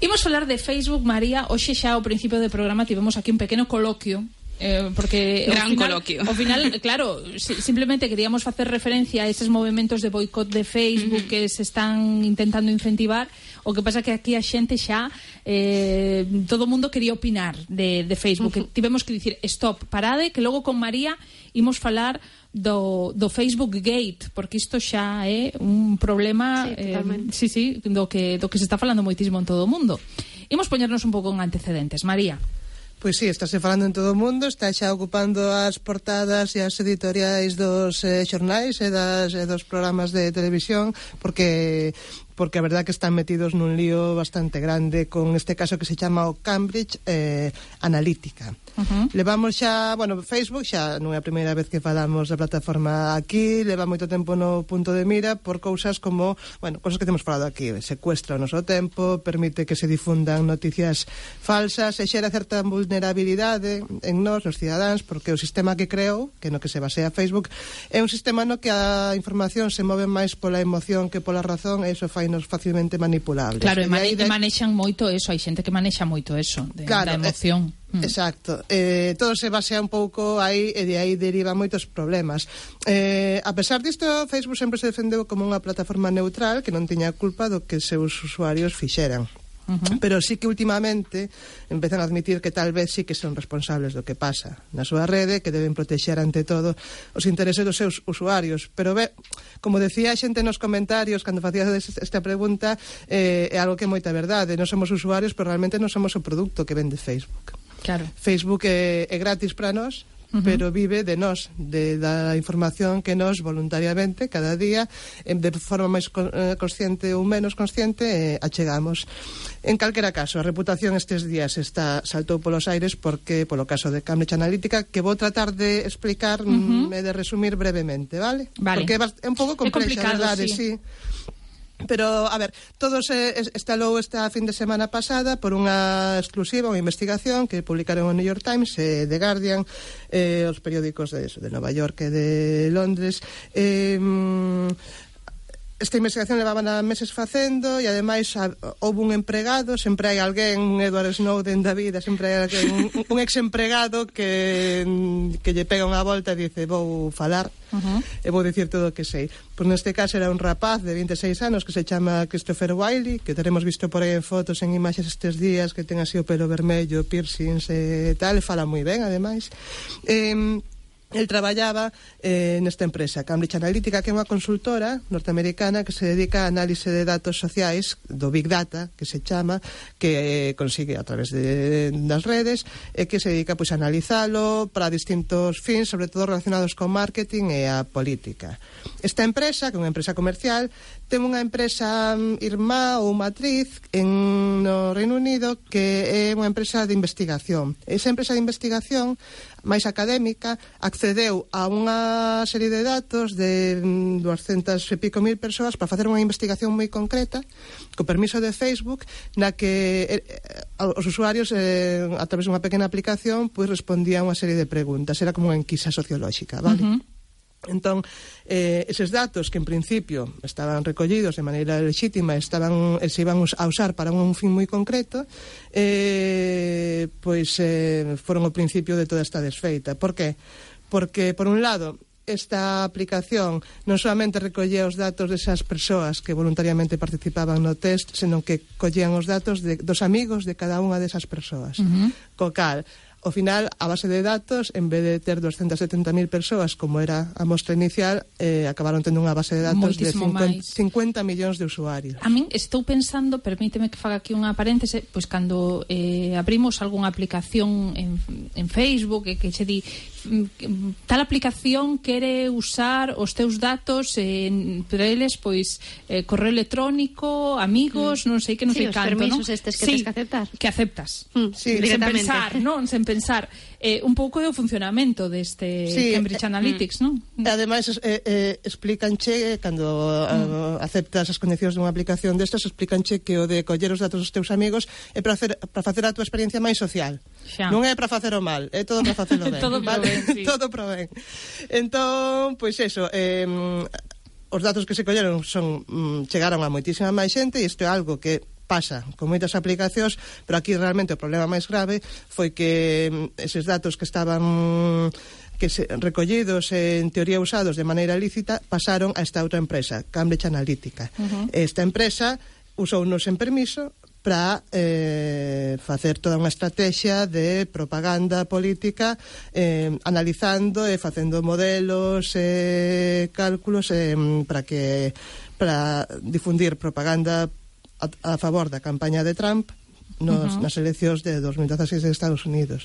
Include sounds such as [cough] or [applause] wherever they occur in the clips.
Imos falar de Facebook, María. Hoxe xa ao principio do programa tivemos aquí un pequeno coloquio eh, porque Gran final, coloquio. ao final, [laughs] claro, si, simplemente queríamos facer referencia a eses movimentos de boicot de Facebook uh -huh. que se están intentando incentivar. O que pasa que aquí a xente xa eh, todo mundo quería opinar de, de Facebook. Uh -huh. Que tivemos que dicir stop, parade, que logo con María imos falar do, do Facebook Gate, porque isto xa é un problema sí, eh, totalmente. eh, sí, sí, do, que, do que se está falando moitísimo en todo o mundo. Imos poñernos un pouco en antecedentes. María. Pois sí, estáse falando en todo o mundo, está xa ocupando as portadas e as editoriais dos eh, xornais e, das, e dos programas de televisión, porque porque a verdad que están metidos nun lío bastante grande con este caso que se chama o Cambridge eh, Analytica. Uh -huh. Levamos xa, bueno, Facebook xa non é a primeira vez que falamos da plataforma aquí, leva moito tempo no punto de mira por cousas como, bueno, cousas que temos falado aquí, secuestra o noso tempo, permite que se difundan noticias falsas, e xera certa vulnerabilidade en nós, nos cidadáns, porque o sistema que creo, que no que se basea Facebook, é un sistema no que a información se move máis pola emoción que pola razón, e iso fai menos facilmente manipulables. Claro, e, mane de... manexan moito eso, hai xente que manexa moito eso, de, claro, da eh, emoción. Eh. Exacto. Eh, todo se basea un pouco aí e de aí deriva moitos problemas. Eh, a pesar disto, Facebook sempre se defendeu como unha plataforma neutral que non tiña culpa do que seus usuarios fixeran. Uh -huh. Pero sí que últimamente empezan a admitir que tal vez sí que son responsables do que pasa na súa rede, que deben protexer ante todo os intereses dos seus usuarios. Pero ve, como decía a xente nos comentarios cando facía esta pregunta, eh, é algo que é moita verdade. Non somos usuarios, pero realmente non somos o produto que vende Facebook. Claro. Facebook é, é gratis para nós, uh -huh. pero vive de nós, de da información que nós voluntariamente cada día eh, de forma máis con, eh, consciente ou menos consciente eh, achegamos. En calquera caso, a reputación estes días está saltou polos aires porque polo caso de Cambridge Analytica que vou tratar de explicar uh -huh. Mm, de resumir brevemente, vale? vale. Porque é un pouco complexa, é complicado, verdade, sí. sí. Pero, a ver, todo eh, se estalou esta fin de semana pasada por unha exclusiva, unha investigación que publicaron o New York Times, eh, The Guardian, eh, os periódicos de, eso, de Nova York e de Londres, eh, esta investigación levaban a meses facendo e ademais a, houve un empregado, sempre hai alguén, un Edward Snowden da vida, sempre hai alguén, un, un ex empregado que que lle pega unha volta e dice, vou falar uh -huh. e vou dicir todo o que sei. Pois neste caso era un rapaz de 26 anos que se chama Christopher Wiley, que teremos visto por aí en fotos, en imaxes estes días, que ten así o pelo vermello, piercings e tal, fala moi ben ademais. Eh, El traballaba eh, nesta empresa, Cambridge Analytica, que é unha consultora norteamericana que se dedica a análise de datos sociais do Big Data, que se chama, que eh, consigue a través de, das redes, e eh, que se dedica pois, a analizalo para distintos fins, sobre todo relacionados con marketing e a política. Esta empresa, que é unha empresa comercial, ten unha empresa mm, irmá ou matriz en no Reino Unido que é unha empresa de investigación. Esa empresa de investigación máis académica accedeu a unha serie de datos de mm, 200 e pico mil persoas para facer unha investigación moi concreta co permiso de Facebook na que eh, eh os usuarios eh, a través dunha pequena aplicación pois respondían unha serie de preguntas era como unha enquisa sociolóxica vale? Uh -huh. Entón, eh, eses datos que en principio estaban recollidos de maneira legítima estaban, eh, se iban a usar para un fin moi concreto eh, pois eh, foron o principio de toda esta desfeita. Por que? porque, por un lado, esta aplicación non solamente recollía os datos desas persoas que voluntariamente participaban no test, senón que collían os datos de, dos amigos de cada unha desas persoas. Uh -huh. Co cal, ao final, a base de datos, en vez de ter 270.000 persoas, como era a mostra inicial, eh, acabaron tendo unha base de datos Moltísimo de 50, 50 millóns de usuarios. A min estou pensando, permíteme que faga aquí unha paréntese, pois cando eh, abrimos algunha aplicación en, en Facebook, que, que che di tal aplicación quere usar os teus datos eh, en, para eles, pois eh, correo electrónico, amigos, mm. non sei que non sí, sei canto, non? estes que sí, tens que aceptar. que aceptas. Mm, sí, sen pensar, non? Sen pensar. Eh, un pouco é o funcionamento deste sí, Cambridge eh, Analytics, eh, non? Ademais, eh, eh, explícanche, cando ah, mm. eh, aceptas as condicións dunha aplicación destas, explícanche que o de coller os datos dos teus amigos é para, hacer, para facer a tua experiencia máis social. Xa. Non é para facer o mal, é todo para facelo [laughs] ben. todo vale? ben, sí. [laughs] todo para ben. Entón, pois eso, eh, os datos que se colleron son mm, chegaron a moitísima máis xente e isto é algo que pasa con moitas aplicacións, pero aquí realmente o problema máis grave foi que eses datos que estaban que se, recollidos en teoría usados de maneira lícita pasaron a esta outra empresa, Cambridge Analytica. Uh -huh. Esta empresa usounos en permiso para eh, facer toda unha estrategia de propaganda política eh, analizando e facendo modelos e eh, cálculos eh, para que para difundir propaganda a, a favor da campaña de Trump nos, uh -huh. nas eleccións de 2016 de Estados Unidos.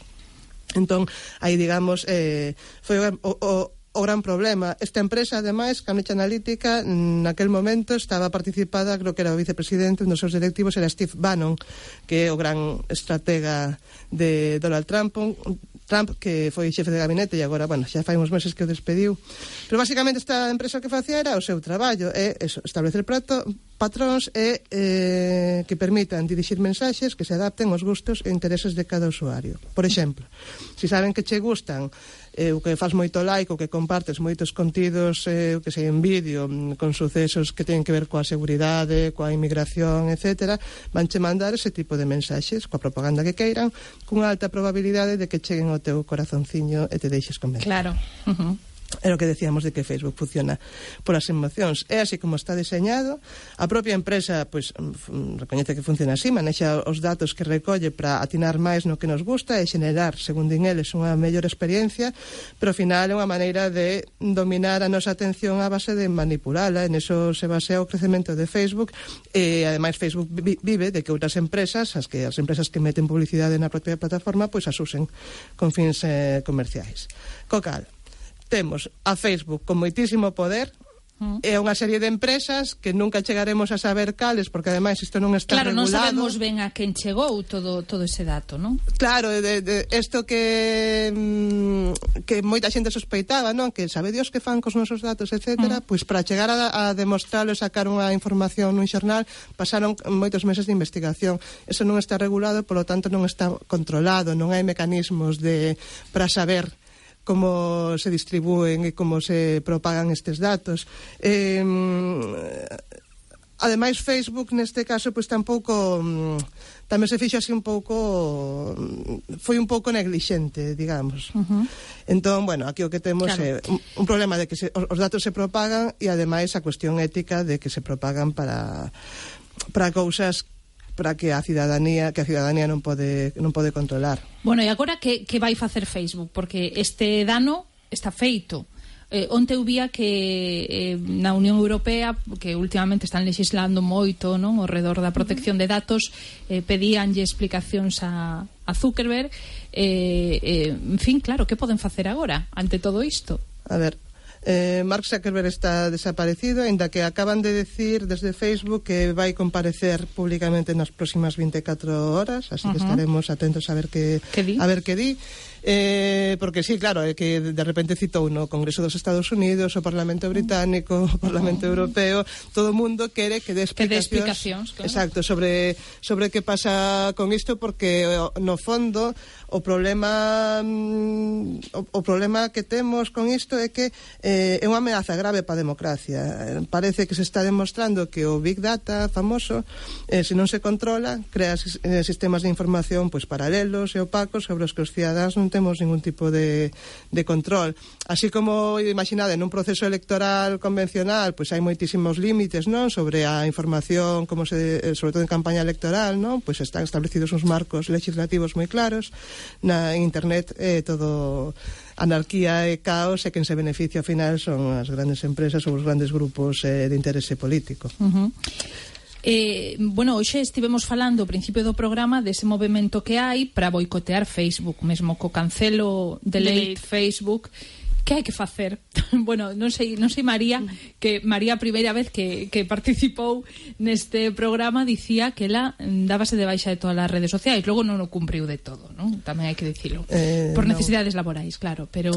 Entón, aí, digamos, eh, foi o, o, o gran problema. Esta empresa, ademais, Cambridge Analytica, naquel momento estaba participada, creo que era o vicepresidente, un dos seus directivos era Steve Bannon, que é o gran estratega de Donald Trump, Trump que foi xefe de gabinete e agora, bueno, xa fai uns meses que o despediu. Pero basicamente esta empresa que facía era o seu traballo, é eso, establecer prato, patróns e eh, que permitan dirixir mensaxes que se adapten aos gustos e intereses de cada usuario. Por exemplo, se si saben que che gustan eh, o que faz moito like, o que compartes moitos contidos, eh, o que sei, en vídeo, mm, con sucesos que teñen que ver coa seguridade, coa inmigración, etc., vanche mandar ese tipo de mensaxes, coa propaganda que queiran, cunha alta probabilidade de que cheguen ao teu corazonciño e te deixes convencer. Claro. [laughs] Uh -huh. É o que decíamos de que Facebook funciona polas emocións. É así como está deseñado. A propia empresa, pois, mm, mm, recoñece que funciona así, manexa os datos que recolle para atinar máis no que nos gusta e xenerar, segundo en eles, unha mellor experiencia, pero ao final é unha maneira de dominar a nosa atención a base de manipulala. En eso se basea o crecemento de Facebook e, ademais, Facebook vive de que outras empresas, as que as empresas que meten publicidade na propia plataforma, pois as usen con fins eh, comerciais. Cocal, temos a Facebook con moitísimo poder, mm. É unha serie de empresas que nunca chegaremos a saber cales porque ademais isto non está claro, regulado. Claro, non sabemos ben a quen chegou todo todo ese dato, non? Claro, de, de, esto que mm, que moita xente sospeitaba, non? Que sabe Dios que fan cos nosos datos, etcétera, mm. pois pues para chegar a, a demostrarlo e sacar unha información nun xornal pasaron moitos meses de investigación. Eso non está regulado, polo tanto non está controlado, non hai mecanismos de para saber como se distribúen e como se propagan estes datos. Eh, ademais, Facebook neste caso pois tampouco mm, tamén se fixo así un pouco mm, foi un pouco neglixente, digamos. Uh -huh. Entón, bueno, aquí o que temos claro. é un, un problema de que se, os, os datos se propagan e ademais a cuestión ética de que se propagan para para cousas para que a cidadanía que a cidadanía non pode non pode controlar. Bueno, e agora que que vai facer Facebook? Porque este dano está feito. Eh, onte eu vía que eh, na Unión Europea que últimamente están legislando moito non ao redor da protección de datos eh, pedíanlle explicacións a, a Zuckerberg eh, eh, en fin, claro, que poden facer agora ante todo isto? A ver, Eh, Mark Zuckerberg está desaparecido, ainda que acaban de decir desde Facebook que vai comparecer públicamente nas próximas 24 horas, así uh -huh. que estaremos atentos a ver que, que di? a ver que di. Eh, porque sí, claro, é que de repente citou no Congreso dos Estados Unidos, o Parlamento Británico, o Parlamento Europeo, todo o mundo quere que dé explicacións, que dé explicacións claro. exacto, sobre sobre que pasa con isto porque no fondo o problema mm, o, o problema que temos con isto é que eh, é unha ameaza grave para a democracia. Parece que se está demostrando que o Big Data famoso, eh, se non se controla, crea eh, sistemas de información pois paralelos e opacos sobre os que os cidadáns non temos ningún tipo de, de control. Así como, imaginade, nun proceso electoral convencional, pois pues hai moitísimos límites, non? Sobre a información, como se, eh, sobre todo en campaña electoral, non? Pois pues están establecidos uns marcos legislativos moi claros. Na internet é eh, todo anarquía e caos e quen se beneficia ao final son as grandes empresas ou os grandes grupos eh, de interese político. Uh -huh. Eh, bueno, hoxe estivemos falando ao principio do programa dese movimento que hai para boicotear Facebook, mesmo co cancelo de late Facebook, que hai que facer? [laughs] bueno, non sei, non sei María, que María a primeira vez que, que participou neste programa dicía que ela dábase de baixa de todas as redes sociais, logo non o cumpriu de todo, non? Tamén hai que dicilo. Eh, Por necesidades no. laborais, claro, pero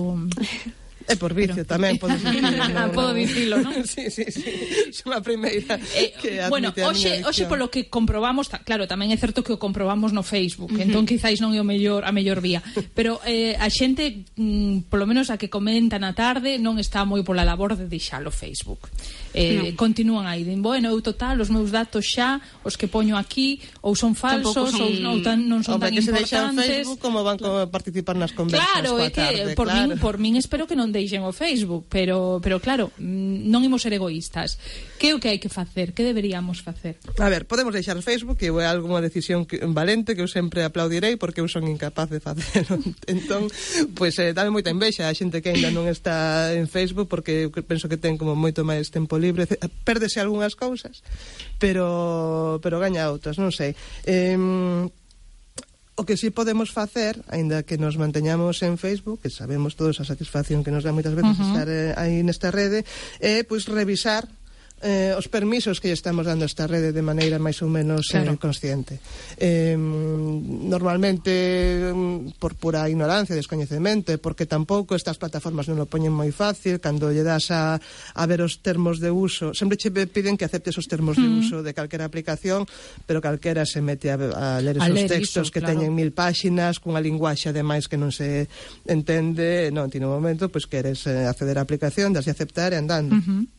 E por vicio Pero... tamén [laughs] podes ah, dicilo. no, Podo dicilo, non? sí, sí, sí. Son a primeira eh, que Bueno, hoxe, hoxe polo que comprobamos, claro, tamén é certo que o comprobamos no Facebook, uh -huh. entón quizáis non é o mellor a mellor vía. Pero eh, a xente, mm, polo menos a que comenta na tarde, non está moi pola labor de deixalo Facebook. Eh, no. Continúan aí, din, bueno, eu total, os meus datos xa, os que poño aquí, ou son falsos, son... ou non, tan, non son Hombre, tan que importantes. Se Facebook, como van participar nas conversas Claro, é que tarde, por, claro. min, por min espero que non deixen o Facebook, pero pero claro, mm, non imos ser egoístas. Que é o que hai que facer? Que deberíamos facer? A ver, podemos deixar Facebook, que é algunha decisión que, valente que eu sempre aplaudirei porque eu son incapaz de facer. [laughs] entón, pois pues, eh, dame moita envexa a xente que aínda non está en Facebook porque eu penso que ten como moito máis tempo libre, pérdese algunhas cousas, pero pero gaña outras, non sei. Eh, O que sí podemos facer, aínda que nos manteñamos en Facebook, que sabemos todos a satisfacción que nos dá moitas veces uh -huh. estar eh, aí nesta rede, é eh, pois revisar eh, os permisos que estamos dando a esta rede de maneira máis ou menos eh, claro. eh, consciente. Eh, normalmente, por pura ignorancia, descoñecemento, porque tampouco estas plataformas non o poñen moi fácil, cando lle das a, a ver os termos de uso, sempre che piden que aceptes os termos mm. de uso de calquera aplicación, pero calquera se mete a, a ler esos a ler textos iso, que claro. teñen mil páxinas, cunha linguaxe ademais que non se entende, non, ti no momento, pois pues, queres eh, acceder á aplicación, das de aceptar e andando. Uh -huh.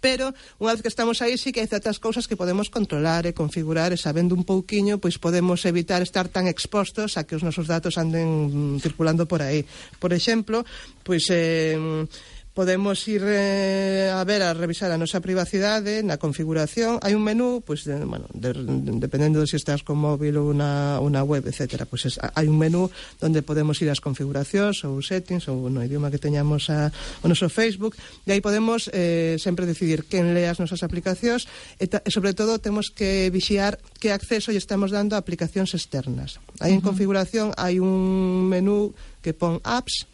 Pero, unha vez que estamos aí, sí que hai certas cousas que podemos controlar e configurar, e sabendo un pouquiño, pois podemos evitar estar tan expostos a que os nosos datos anden mm, circulando por aí. Por exemplo, pois... Eh, podemos ir eh, a ver a revisar a nosa privacidade na configuración hai un menú pues, de, bueno, de, de, dependendo de se si estás con móvil ou una, una web etc. Pues es, hai un menú onde podemos ir ás configuracións ou settings ou no idioma que teñamos a, o noso Facebook e aí podemos eh, sempre decidir quen lea as nosas aplicacións e, ta, e sobre todo temos que vixiar que acceso lle estamos dando a aplicacións externas aí uh -huh. en configuración hai un menú que pon apps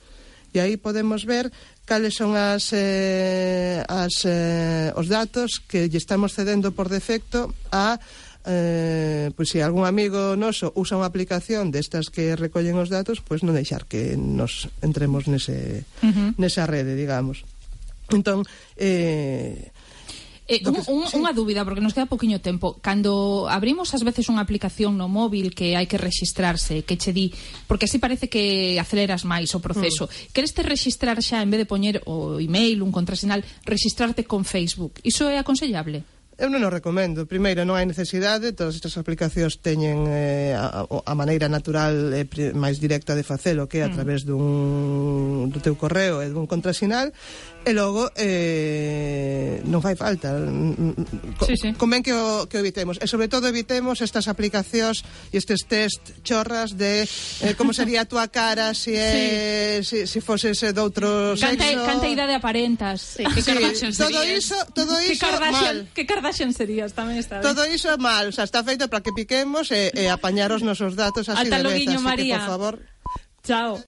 E aí podemos ver cales son as, eh, as, eh, os datos que lle estamos cedendo por defecto a eh, pois se algún amigo noso usa unha aplicación destas que recollen os datos, pois non deixar que nos entremos nese, uh -huh. nesa rede, digamos. Entón, eh, Eh, un, un, sí. Unha dúbida, porque nos queda poquinho tempo. Cando abrimos ás veces unha aplicación no móvil que hai que registrarse, que che di, porque así parece que aceleras máis o proceso. Mm. Quereste registrar xa, en vez de poñer o email, un contrasinal, registrarte con Facebook. Iso é aconsellable? Eu non o recomendo. Primeiro, non hai necesidade, todas estas aplicacións teñen eh, a, a maneira natural eh, máis directa de facelo, que é a mm. través dun, do teu correo e dun contrasinal. E logo eh, non fai falta. Mm, mm, mm. Co, sí, sí. Convén que o, que o evitemos. E sobre todo evitemos estas aplicacións e estes test chorras de eh, como sería a tua cara se si é, sí. si, si foses eh, de outro canta, sexo. Canta idade aparentas. Sí, que sí, todo iso, todo iso que Kardashian, mal. Que Kardashian serías tamén está. Todo iso é mal, o sea, está feito para que piquemos e, e apañar os nosos datos así Ata de vez, así María. que por favor. Chao.